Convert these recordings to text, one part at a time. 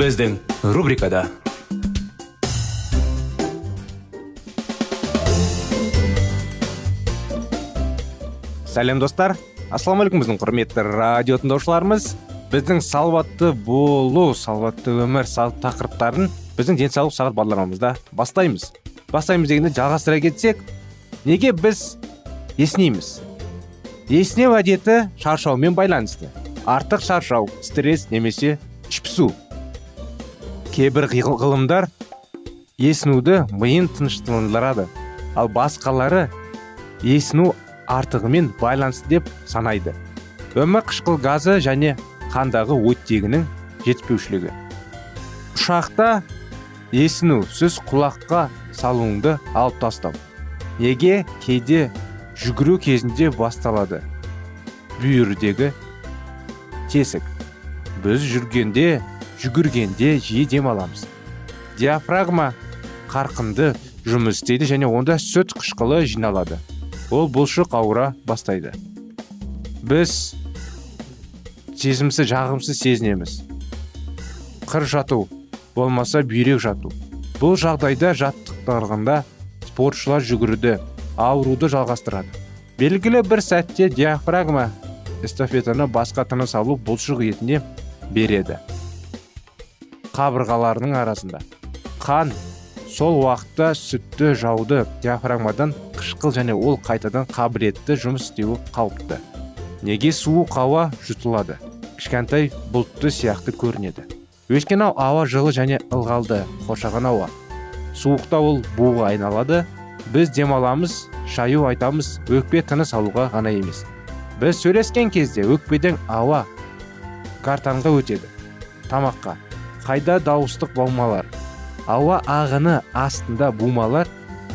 Біздің рубрикада сәлем достар. Ассалаумағалейкум біздің құрметті радио тыңдаушыларымыз. Біздің салауатты болу салауатты өмір салт тақырыптарын біздің денсаулық сағат бағдарламамызда бастаймыз. Бастаймыз дегенде жалғастыра кетсек неге біз еснейміз? Еснеу әдеті шаршаумен байланысты. Артық шаршау стресс немесе ішпісу. Кейбір ғылымдар есінуді миын тыныштандырады ал басқалары есіну артығымен байланысты деп санайды. Өмір қышқыл газы және қандағы оттегінің жетіспеушілігі. Ұшақта есіну сіз құлаққа салуыңды алып тастау. Неге кейде жүгіру кезінде басталады? Бүйірдегі тесік. Біз жүргенде жүгіргенде жиі демаламыз диафрагма қарқынды жұмыс істейді және онда сүт қышқылы жиналады. Ол бұлшық ауыра бастайды. Біз сезімсіз жағымсыз сезінеміз. Қыр жату болмаса бүйрек жату. Бұл жағдайда жаттықтырғанда спортшылар жүгіруді ауруды жалғастырады. Белгілі бір сәтте диафрагма эстафетаны басқа тыныс алу бұлшық етіне береді. Қабырғаларының арасында. Қан сол уақытта сүтті жауды диафрагмадан қышқыл және ол қайтадан қабілетті жұмыс істеуі қауіпті неге суық ауа жұтылады? Кішкентай бұлтты сияқты көрінеді. Өйткені ауа жылы және ылғалды қоршаған ауа. Суықта ол буға айналады. Біз демаламыз шаю айтамыз өкпе тыныс алуға ғана емес. Біз сөйлескен кезде өкпеден ауа картанға өтеді. Тамаққа. Қайда дауыстық баумалар? Ауа ағыны астында бумалар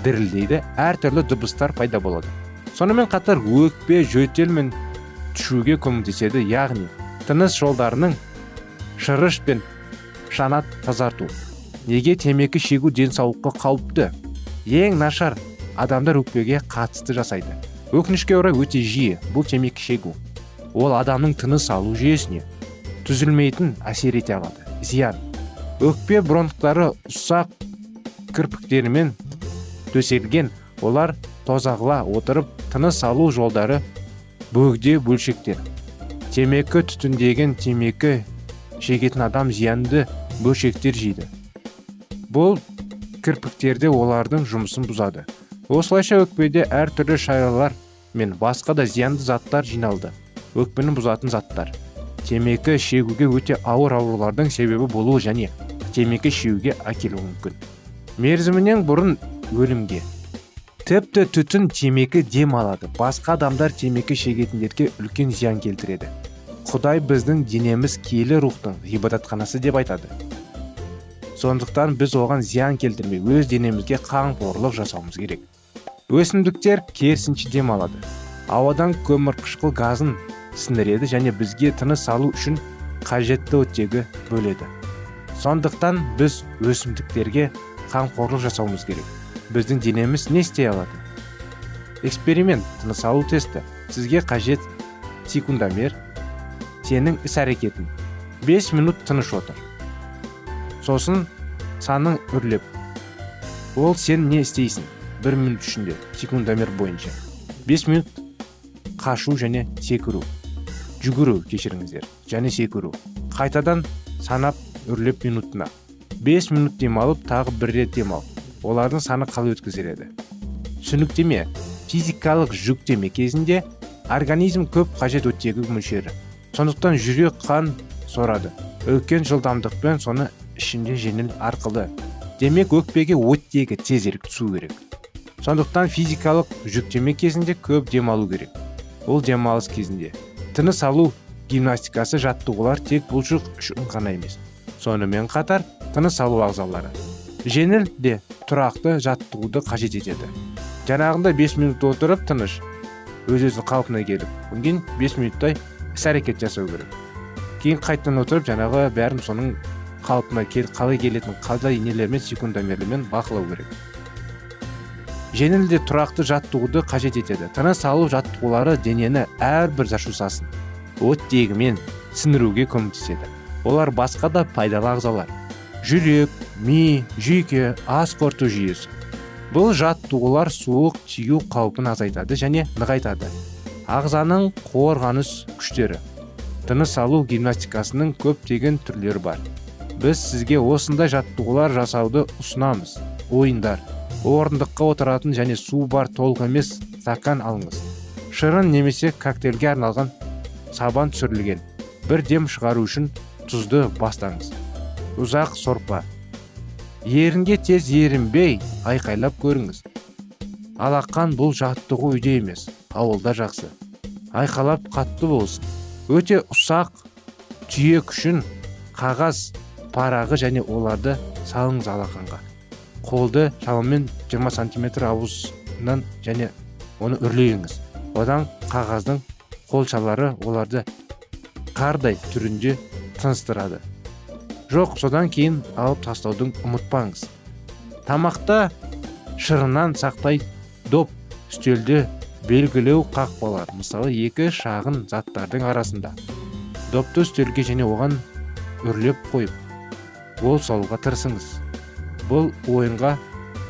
дірілдейді әртүрлі дыбыстар пайда болады. Сонымен қатар өкпе жөтел мен түшуге көмектеседі яғни тыныс жолдарының шырыш пен шанат тазарту. Неге темекі шегу денсаулыққа қауіпті? Ең нашар адамдар өкпеге қатысты жасайды. Өкінішке орай өте жиі бұл темекі шегу. Ол адамның тыныс алу жүйесіне түзілмейтін әсер ете алады. Зиян. Өкпе бронхтары ұсақ кірпіктерімен төселген. Олар тозағыла отырып тыныс алу жолдары бөгде бөлшектер. Темекі түтіндеген темекі шегетін адам зиянды бөлшектер жейді. Бұл кірпіктерде олардың жұмысын бұзады. Осылайша өкпеде әртүрлі шайралар мен басқа да зиянды заттар жиналды. Өкпені бұзатын заттар. Темекі шегуге өте ауыр аурулардың себебі болуы және темекі шегуге әкелуі мүмкін. Мерзімінен бұрын өлімге. Тіпті түтін темекі дем алады. Басқа адамдар темекі шегетіндерге үлкен зиян келтіреді. Құдай біздің денеміз киелі рухтың ғибадатханасы деп айтады. Сондықтан біз оған зиян келтірмей өз денемізге қамқорлық жасауымыз керек. Өсімдіктер керісінше дем алады. Ауадан көмірқышқыл газын сіңіреді және бізге тыныс алу үшін қажетті оттегі бөледі. Сондықтан біз өсімдіктерге қамқорлық жасауымыз керек. Біздің денеміз не істей алады? Эксперимент тыныс алу тесті. Сізге қажет секундомер сенің іс әрекетің 5 минут тыныш отыр. Сосын саның үрлеп. Ол сен не істейсің? Бір минут ішінде секундомер бойынша. 5 минут қашу және секіру. Жүгіру кешіріңіздер және секіру. Қайтадан санап үрлеп минутына. 5 минут демалып тағы бір рет демал. Олардың саны қалай өткізіледі түсініктеме физикалық жүктеме кезінде организм көп қажет оттегі мөлшері. Сондықтан жүрек қан сорады. Үлкен жылдамдықпен соны ішінде жеңіл арқылы. Демек өкпеге оттегі тезірек түсу керек. Сондықтан физикалық жүктеме кезінде көп демалу керек. Ол демалыс кезінде тыныс алу гимнастикасы жаттығулар тек бұлшық үшін ғана емес. Сонымен қатар тыныс алу ағзалары жеңіл де тұрақты жаттығуды қажет етеді. Жаңағында 5 минут отырып тыныш өз өзін қалпына келіп одан 5 минуттай іс әрекет жасау керек. Кейін қайтадан отырып жаңағы бәрін соның қалпына кел, қалай келетінін қандай нелермен секундомермен бақылау керек. Жеңіл де тұрақты жаттығуды қажет етеді. Тыныс алу жаттығулары денені әрбір жасушасын оттегімен сіңіруге көмектеседі. Олар басқа да пайдалы ағзалар. Жүрек ми жүйке ас қорыту жүйесі. Бұл жаттығулар суық тию қаупін азайтады және нығайтады. Ағзаның қорғаныс күштері. Тыныс алу гимнастикасының көптеген түрлері бар. Біз сізге осындай жаттығулар жасауды ұсынамыз. Ойындар орындыққа отыратын және су бар толық емес стакан алыңыз. Шырын немесе коктейльге арналған сабан түсірілген. Бір дем шығару үшін тұзды бастаңыз. Ұзақ сорпа. Ерінге тез ерінбей айқайлап көріңіз. Алақан бұл жаттығу үйде емес ауылда жақсы. Айқалап қатты болсын. Өте ұсақ түйек үшін қағаз парағы және оларды салыңыз алақанға. Қолды шамамен 20 сантиметр ауызынан және оны үрлейіңіз. Одан қағаздың қолшалары оларды қардай түрінде тыныстырады жоқ содан кейін алып тастаудың ұмытпаңыз. Тамақта шырыннан сақтай доп үстелді белгілеу қақпалар мысалы екі шағын заттардың арасында. Допты үстелге және оған үрлеп қойып ол салуға тырысыңыз. Бұл ойынға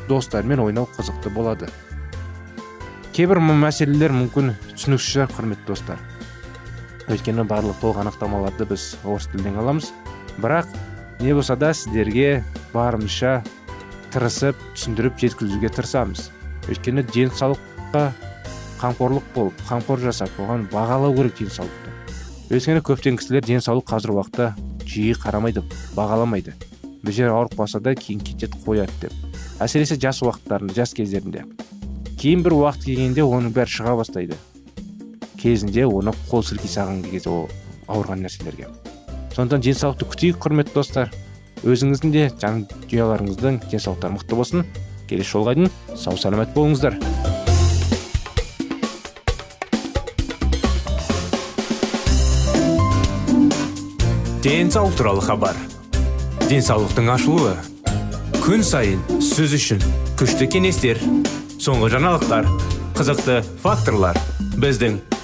достармен ойнау қызықты болады. Кейбір мәселелер мүмкін. Түсініксіз шығар құрметті достар. Өйткені барлық толық анықтамаларды біз орыс тілінен аламыз. Бірақ не болса да сіздерге барымызша тырысып түсіндіріп жеткізуге тырысамыз. Өйткені денсаулыққа қамқорлық болып қамқор жасап оған бағалау керек денсаулықты. Өйткені көптеген кісілер денсаулық қазір уақытта жиі қарамайды бағаламайды. Бір жер ауырып қалса да кейін кетеді қояды деп. Әсіресе жас уақыттарында жас кездерінде. Кейін бір уақыт келгенде оның бәрі шыға бастайды. Кезінде оны қол сілкей салған кезде ол ауырған нәрселерге. Сондықтан денсаулықты күтейік құрметті достар. Өзіңіздің де жан дүниеларыңыздың денсаулықтары мықты болсын. Келесі жолға дейін сау саламат болыңыздар. Денсаулық туралы хабар. Денсаулықтың ашылуы. Күн сайын сөз үшін күшті кеңестер соңғы жаңалықтар қызықты факторлар біздің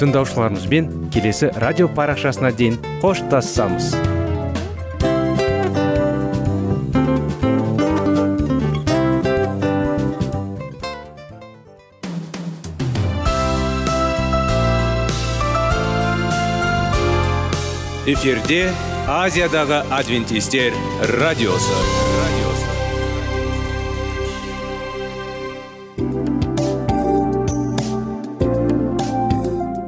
Тыңдаушыларымызбен келесі радио парақшасына дейін қоштассамыз эфирде азиядағы адвентистер радиосы.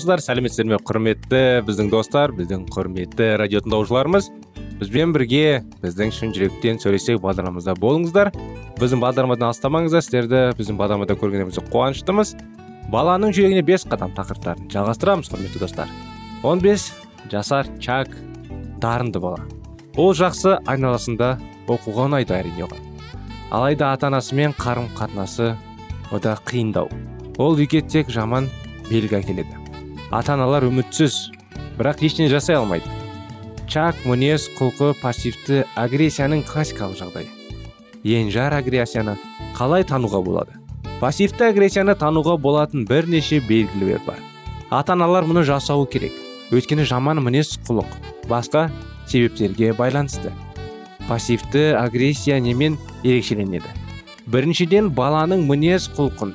Армысыздар сәлеметсіздер ме құрметті біздің достар біздің құрметті радио тыңдаушыларымыз. Бізбен бірге біздің шын жүректен сөйлесейік бағдарламамызда болыңыздар. Біздің бағдарламадан алыстамаңыздар сіздерді біздің бағдарламада көргенімізге қуаныштымыз. Баланың жүрегіне бес қадам тақырыптарын жалғастырамыз құрметті достар. 15 жасар чак дарынды бала. Ол жақсы айналасында оқуға ұнайды әрине оған. Алайда ата анасымен қарым қатынасы ода қиындау. Ол үйге тек жаман белгі әкеледі. Ата аналар үмітсіз бірақ ештеңе жасай алмайды. Чак мінез құлқы пассивті агрессияның классикалық жағдайы. Енжар агрессияны қалай тануға болады? Пассивті агрессияны тануға болатын бірнеше белгілер бар. Ата аналар мұны жасауы керек. Өйткені жаман мінез құлық. Басқа себептерге байланысты. Пассивті агрессия немен ерекшеленеді? Біріншіден баланың мінез құлқын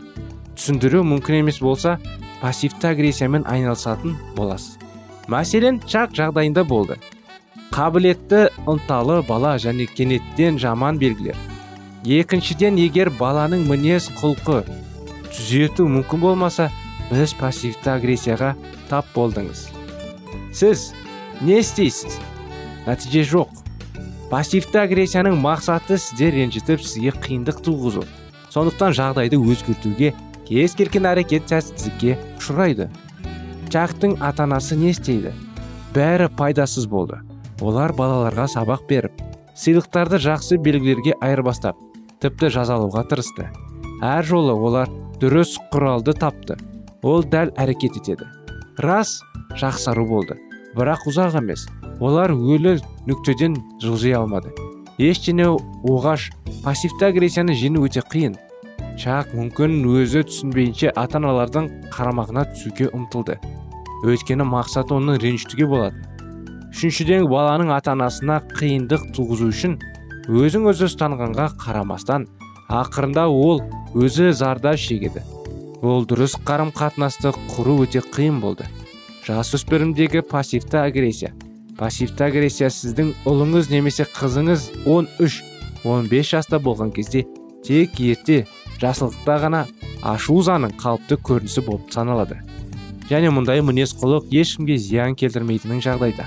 түсіндіру мүмкін емес болса пассивті агрессиямен айналысатын боласыз. Мәселен чак жағдайында болды. Қабілетті ынталы бала және кенеттен жаман белгілер. Екіншіден егер баланың мінез құлқы түзету мүмкін болмаса біз пассивті агрессияға тап болдыңыз. Сіз не істейсіз? Нәтиже жоқ. Пассивті агрессияның мақсаты сізді ренжітіп сізге қиындық туғызу. Сондықтан жағдайды өзгертуге кез келген әрекет сәтсіздікке ұшырайды чактың ата анасы не істейді? Бәрі пайдасыз болды. Олар балаларға сабақ беріп сыйлықтарды жақсы белгілерге айырбастап тіпті жазалауға тырысты. Әр жолы олар дұрыс құралды тапты. Ол дәл әрекет етеді. Рас жақсару болды. Бірақ ұзақ емес. Олар өлі нүктеден жылжи алмады. Ештеңе оғаш пассивті агрессияны жеңу өте қиын. Чак мүмкін өзі түсінбейінше ата аналардың қарамағына түсуге ұмтылды. Өйткені мақсат оны ренжітуге болады үшіншіден баланың ата анасына қиындық туғызу үшін өзің өзі ұстанғанға қарамастан ақырында ол өзі зардап шегеді. Ол дұрыс қарым қатынасты құру өте қиын болды. Жасөспірімдегі пассивті агрессия. Пассивті агрессия сіздің ұлыңыз немесе қызыңыз 13-15 жаста болған кезде тек ерте жасылықта ғана ашу ызаның қалыпты көрінісі болып саналады. Және мұндай мінез құлық ешкімге зиян келтірмейтінін жағдайда.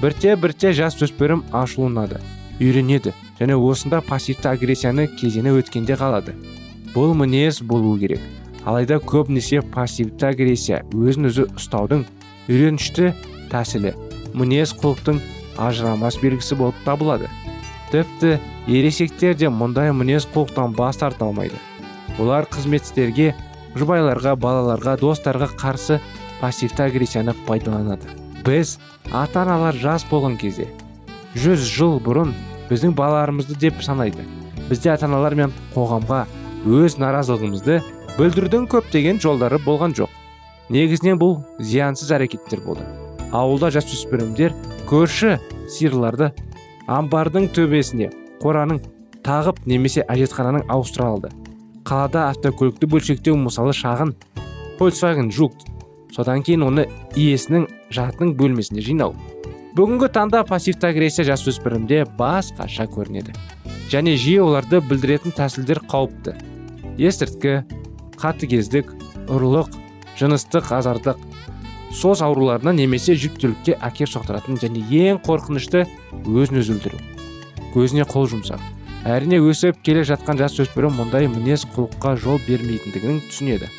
Бірте бірте жасөспірім ашуланады үйренеді және осында пассивті агрессияны кезеңі өткенде қалады. Бұл мінез болу керек. Алайда көбінесе пассивті агрессия өзін өзі ұстаудың үйренішті тәсілі мінез құлықтың ажырамас белгісі болып табылады. Тіпті ересектер де мұндай мінез құлықтан бас тарта алмайды. Олар қызметшілерге жұбайларға балаларға достарға қарсы пассивті агрессияны пайдаланады. Біз ата аналар жас болған кезде жүз жыл бұрын біздің балаларымызды деп санайды. Бізде ата аналар мен қоғамға өз наразылығымызды білдірудің көптеген жолдары болған жоқ. Негізінен бұл зиянсыз әрекеттер болды. Ауылда жасөспірімдер көрші сиырларды амбардың төбесіне қораның тағып немесе әжетхананың ауыстыра алды. Қалада автокөлікті бөлшектеу мысалы шағын. Volkswagen жук содан кейін оны иесінің жатының бөлмесіне жинау. Бүгінгі таңда пассивті агрессия жасөспірімде басқаша көрінеді. Және жиі оларды білдіретін тәсілдер қауіпті. Есірткі қатыгездік ұрлық жыныстық азардық соз ауруларына немесе жүктілікке әкеп соқтыратын және ең қорқынышты өзін өзі өлтіру. Көзіне қол жұмсау әрине өсіп келе жатқан жасөспірім мұндай мінез құлыққа жол бермейтіндігін түсінеді.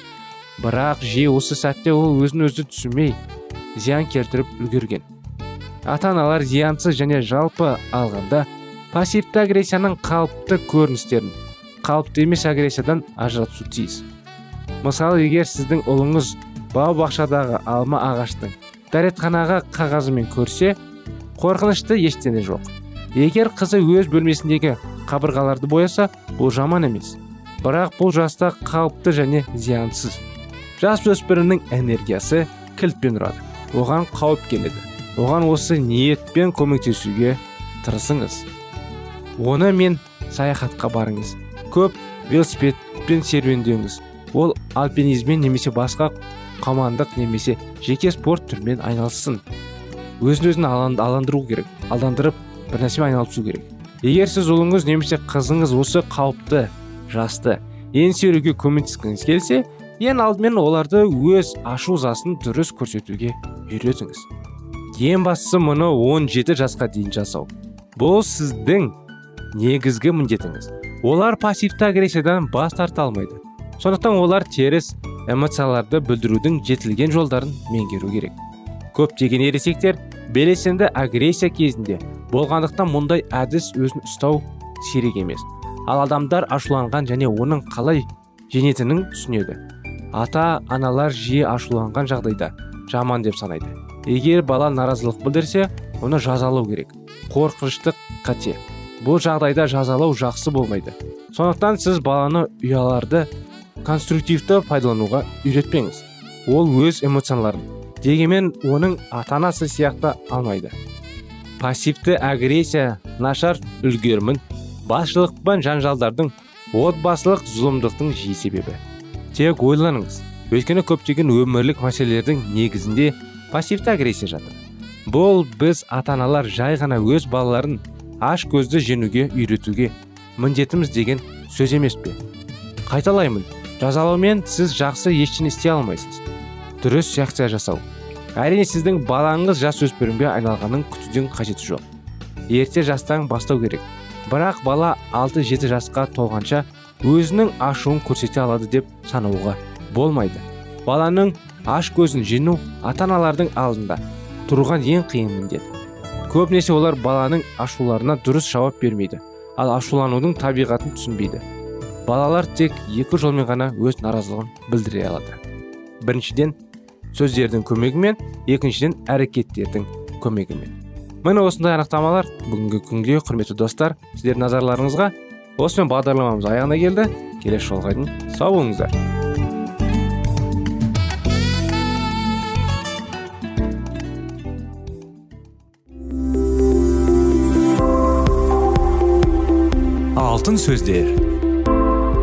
Бірақ жиі осы сәтте ол өзін өзі түсінбей зиян келтіріп үлгерген. Ата аналар зиянсыз және жалпы алғанда пассивті агрессияның қалыпты көріністерін қалыпты емес агрессиядан ажырату тиіс. Мысалы егер сіздің ұлыңыз бау бақшадағы алма ағаштың дәретханаға қағазымен көрсе қорқынышты ештеңе жоқ. Егер қызы өз бөлмесіндегі қабырғаларды бояса бұл жаман емес. Бірақ бұл жаста қалыпты және зиянсыз. Жас өспірімнің энергиясы кілтпен ұрады оған қауіп келеді. Оған осы ниетпен көмектесуге тырысыңыз. Оны мен саяхатқа барыңыз. Көп велосипедпен серуендеңіз. Ол альпинизммен немесе басқа командық немесе жеке спорт түрімен айналыссын. Өзін өзін аландыру керек алдандырып бір нәрсемен айналысу керек. Егер сіз ұлыңыз немесе қызыңыз осы қауіпті жасты еңсеруге көмектескіңіз келсе ең алдымен оларды өз ашу ызасын дұрыс көрсетуге үйретіңіз. Ең бастысы мұны 17 жасқа дейін жасау. Бұл сіздің негізгі міндетіңіз. Олар пассивті агрессиядан бас тарта алмайды. Сондықтан олар теріс эмоцияларды білдірудің жетілген жолдарын меңгеру керек. Көптеген ересектер белсенді агрессия кезінде болғандықтан мұндай әдіс өзін ұстау сирек емес. Ал адамдар ашуланған және оның қалай женетінін түсінеді. Ата аналар жиі ашуланған жағдайда жаман деп санайды. Егер бала наразылық білдірсе оны жазалау керек. Қорқыныштық қате. Бұл жағдайда жазалау жақсы болмайды. Сондықтан сіз баланы ұяларды конструктивті пайдалануға үйретпеңіз. Ол өз эмоцияларын дегенмен оның ата анасы сияқты алмайды. Пассивті агрессия нашар үлгерімін басшылық пен жанжалдардың отбасылық зұлымдықтың жиі себебі. Тек ойланыңыз өйткені көптеген өмірлік мәселелердің негізінде пассивті агрессия жатыр. Бұл біз ата аналар жай ғана өз балаларын аш көзді женуге үйретуге міндетіміз деген сөз емес пе? Қайталаймын. Жазалаумен сіз жақсы ештеңе істей алмайсыз. Дұрыс реакция жасау. Әрине сіздің балаңыз жас өспірімге айналғанын күтуден қажеті жоқ. Ерте жастан бастау керек. Бірақ бала 6-7 жасқа толғанша өзінің ашуын көрсете алады деп санауға болмайды. Баланың аш көзін жену ата аналардың алдында тұрған ең қиын міндет. Көбінесе олар баланың ашуларына дұрыс жауап бермейді. Ал ашуланудың табиғатын түсінбейді. Балалар тек екі жолмен ғана өз наразылығын білдіре алады. Біріншіден сөздердің көмегімен екіншіден әрекеттердің көмегімен. Міне осындай анықтамалар бүгінгі күнге құрметті достар сіздердің назарларыңызға. Осымен бағдарламамыз аяғына келді. Келесі жолға дейін сау болыңыздар. Алтын сөздер.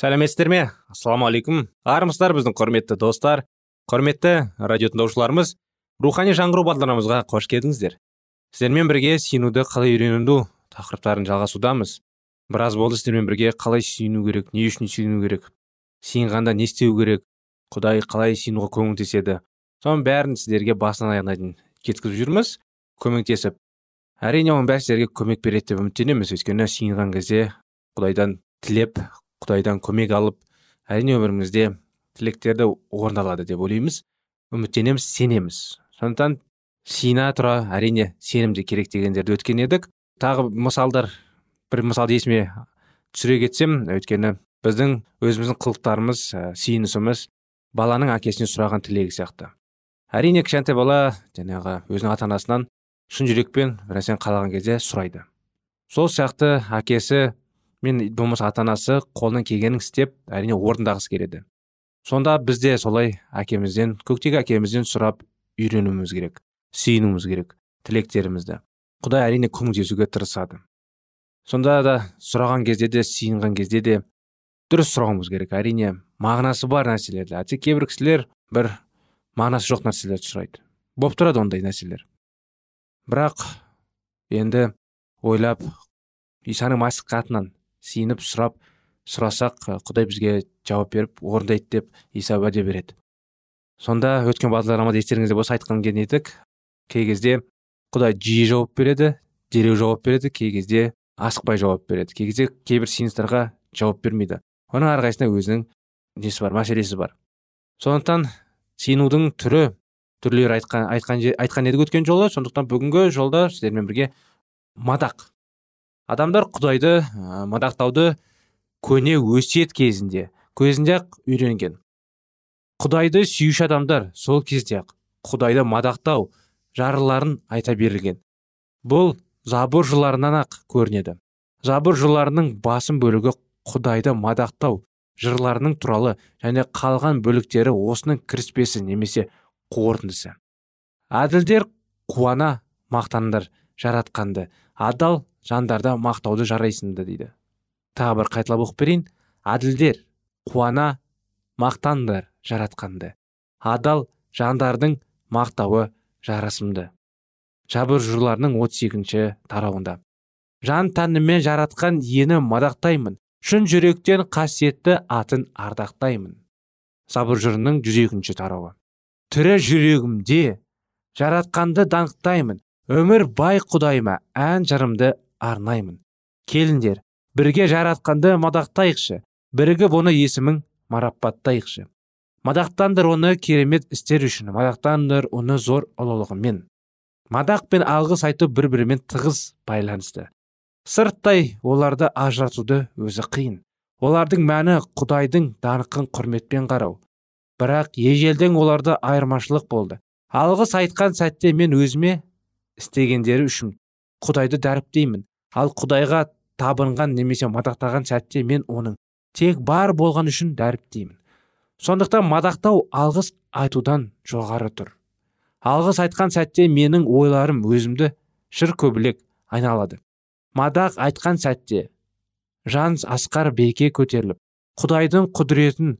Сәлеметсіздер ме ассалаумағалейкум армысыздар біздің құрметті достар. Құрметті радио тыңдаушыларымыз рухани жаңғыру бағдарламамызға қош келдіңіздер. Сіздермен бірге сенуді қалай үйренуді тақырыптарын жалғасудамыз. Біраз болды сіздермен бірге қалай сүйіну керек не үшін сүйіну керек сыйынғанда не істеу керек құдай қалай сүйінуға көмектеседі. Соның бәрін сіздерге басынан аяғына дейін жеткізіп жүрміз көмектесіп. Әрине оның бәрі сіздерге көмек береді деп үміттенеміз. Өйткені сиынған кезде құдайдан тілеп құдайдан көмек алып әрине өмірімізде тілектерді орындалады деп ойлаймыз. Үміттенеміз сенеміз. Сондықтан сина тұра әрине сенімде керек дегендерді өткен едік. Тағы мысалдар бір мысалды есіме түсіре кетсем өйткені біздің өзіміздің қылықтарымыз ә, сүйінісіміз баланың әкесіне сұраған тілегі сияқты. Әрине кішкентай бала жаңағы өзінің ата анасынан шын жүрекпен бір қалаған кезде сұрайды. Сол сияқты әкесі мен болмаса ата анасы қолынан келгенін істеп әрине орындағысы келеді. Сонда біз де солай әкемізден көктегі әкемізден сұрап үйренуіміз керек сүйінуіміз керек тілектерімізді. Құдай әрине көмектесуге тырысады. Сонда да сұраған кезде де сиынған кезде де дұрыс сұрауымыз керек. Әрине мағынасы бар нәрселерді. Әйтсе кейбір кісілер бір мағынасы жоқ нәрселерді сұрайды. Болып тұрады ондай нәрселер. Бірақ енді ойлап исаның мәслихатынан сиініп сұрап сұрасақ құдай бізге жауап беріп орындайды деп иса уәде береді. Сонда өткен бағдарламада естеріңізде болса айтқан едік кей кезде құдай жиі жауап береді дереу жауап береді кей кезде асықпай жауап береді. Кей кезде кейбір синыстарға жауап бермейді. Оның әрқайсысына өзінің несі бар мәселесі бар. Сондықтан сенудің түрі түрлері айтқан айтқан, айтқан едік өткен жолы. Сондықтан бүгінгі жолда сіздермен бірге мадақ. Адамдар құдайды ә, мадақтауды көне өсиет кезінде кезінде ақ үйренген. Құдайды сүйуші адамдар сол кезде ақ құдайды мадақтау жарларын айта берілген. Бұл забур жырларынан ақ көрінеді. Забур жырларының басым бөлігі құдайды мадақтау жырларының туралы және қалған бөліктері осының кіріспесі немесе қорытындысы. Әділдер қуана мақтандар жаратқанды адал жандарда мақтауды жарайсынды дейді. Тағы бір қайталап оқып берейін. Әділдер қуана мақтандар жаратқанды. Адал жандардың мақтауы жарасымды. Жабыр жырларының отыз екінші тарауында. Жан тәніммен жаратқан ені мадақтаймын. Шын жүректен қасиетті атын ардақтаймын сабыр жырының жүз екінші тарауы. Тірі жүрегімде жаратқанды даңқтаймын. Өмір бай құдайыма ән жырымды арнаймын. Келіңдер бірге жаратқанды мадақтайықшы бірігіп оны есімін марапаттайықшы. Мадақтандыр оны керемет істер үшін мадақтандыр оны зор ұлылығымен. Мадақ пен алғыс айту бір бірімен тығыз байланысты. Сырттай оларды ажыратуды өзі қиын. Олардың мәні құдайдың даңқын құрметпен қарау. Бірақ ежелден оларда айырмашылық болды. Алғыс айтқан сәтте мен өзіме істегендері үшін құдайды дәріптеймін. Ал құдайға табынған немесе мадақтаған сәтте мен оның тек бар болған үшін дәріптеймін. Сондықтан мадақтау алғыс айтудан жоғары тұр. Алғыс айтқан сәтте менің ойларым өзімді шыр көбілек айналады. Мадақ айтқан сәтте жан асқар беке көтеріліп құдайдың құдіретін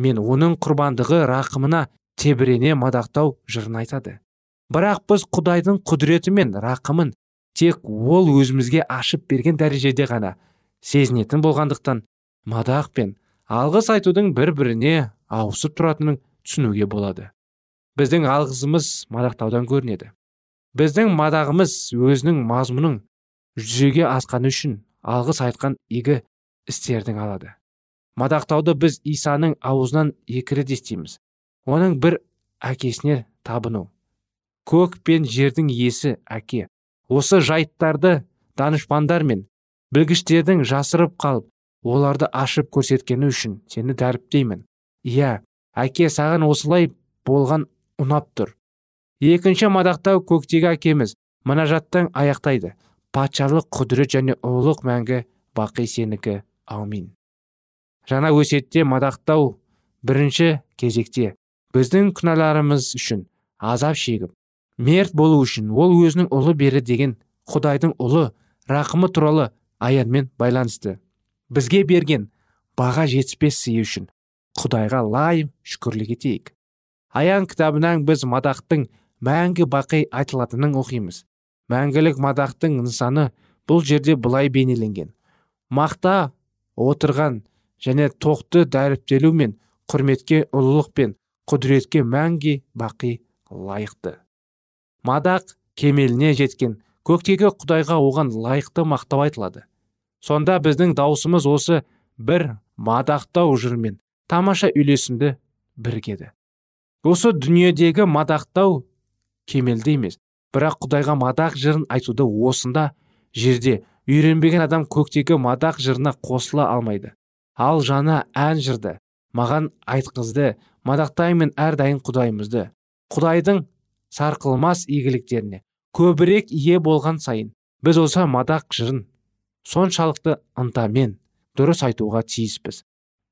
мен оның құрбандығы рақымына тебірене мадақтау жырын айтады. Бірақ біз құдайдың құдіреті мен рақымын тек ол өзімізге ашып берген дәрежеде ғана сезінетін болғандықтан мадақ пен алғыс айтудың бір біріне ауысып тұратынын түсінуге болады. Біздің алғысымыз мадақтаудан көрінеді. Біздің мадағымыз өзінің мазмұнын жүзеге асқаны үшін алғыс айтқан игі істердің алады. Мадақтауды біз исаның аузынан екі рет естиміз оның бір әкесіне табыну. Көк пен жердің иесі әке. Осы жайттарды данышпандар мен білгіштердің жасырып қалып оларды ашып көрсеткені үшін сені дәріптеймін. Иә әке саған осылай болған ұнап тұр. Екінші мадақтау көктегі әкеміз мұнажаттан аяқтайды. Патшалық құдірет және ұлылық мәңгі бақи сенікі. Аумин жаңа өсетте мадақтау бірінші кезекте біздің күнәларымыз үшін азап шегіп мерт болу үшін ол өзінің ұлы бері деген құдайдың ұлы рақымы туралы аянмен байланысты. Бізге берген баға жетіспес сыйы үшін құдайға лайым шүкірлік етейік. Аян кітабынан біз мадақтың мәңгі бақи айтылатынын оқимыз. Мәңгілік мадақтың нысаны бұл жерде былай бейнеленген. Мақта отырған және тоқты дәріптелу мен құрметке ұлылық пен құдіретке мәңге бақи лайықты. Мадақ кемеліне жеткен. Көктегі құдайға оған лайықты мақтау айтылады. Сонда біздің даусымыз осы бір мадақтау жырмен тамаша үйлесімді біргеді осы дүниедегі мадақтау кемелді емес бірақ құдайға мадақ жырын айтуды осында жерде үйренбеген адам көктегі мадақ жырына қосыла алмайды. Ал жана ән жырды маған айтқызды мадақтаймын әрдайым құдайымызды. Құдайдың сарқылмас игіліктеріне көбірек ие болған сайын біз осы мадақ жырын соншалықты ынтамен дұрыс айтуға тиіспіз.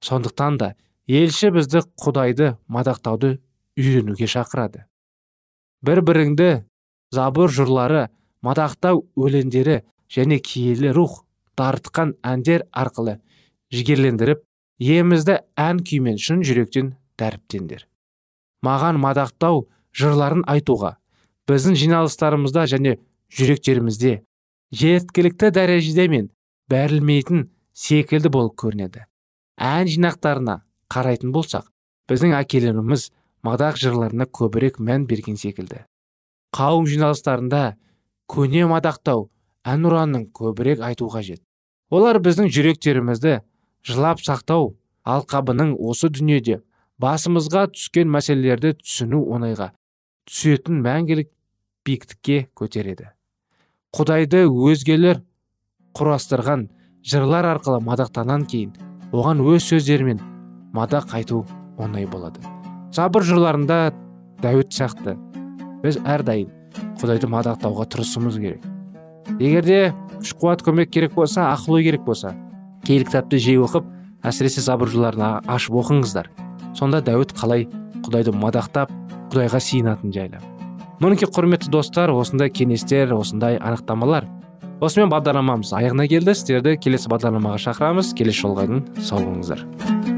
Сондықтан да елші бізді құдайды мадақтауды үйренуге шақырады. Бір біріңді забыр жырлары мадақтау өлеңдері және киелі рух тартқан әндер арқылы жігерлендіріп емізді ән күймен шын жүректен дәріптендер маған мадақтау жырларын айтуға біздің жиналыстарымызда және жүректерімізде жеткілікті дәрежеде мен бәрілмейтін секілді болып көрінеді. Ән жинақтарына қарайтын болсақ біздің әкелеріміз мадақ жырларына көбірек мән берген секілді. Қауым жиналыстарында көне мадақтау әнұранның көбірек айту қажет. Олар біздің жүректерімізді жылап сақтау алқабының осы дүниеде басымызға түскен мәселелерді түсіну оңайға түсетін мәңгілік биіктікке көтереді. Құдайды өзгелер құрастырған жырлар арқылы мадақтанан кейін оған өз сөздерімен мадақ айту оңай болады. Сабыр жырларында дәуіт сияқты біз әрдайым құдайды мадақтауға тырысуымыз керек. Егерде күш қуат көмек керек болса ақыл ой керек болса киелі кітапты жиі оқып әсіресе сабыр жырларын ашып оқыңыздар. Сонда дәуіт қалай құдайды мадақтап құдайға сиынатынын жайлы. Мінекей құрметті достар осындай кеңестер осындай анықтамалар. Осымен бағдарламамыз аяғына келді. Сіздерді келесі бағдарламаға шақырамыз. Келесі жолға дейін сау болыңыздар.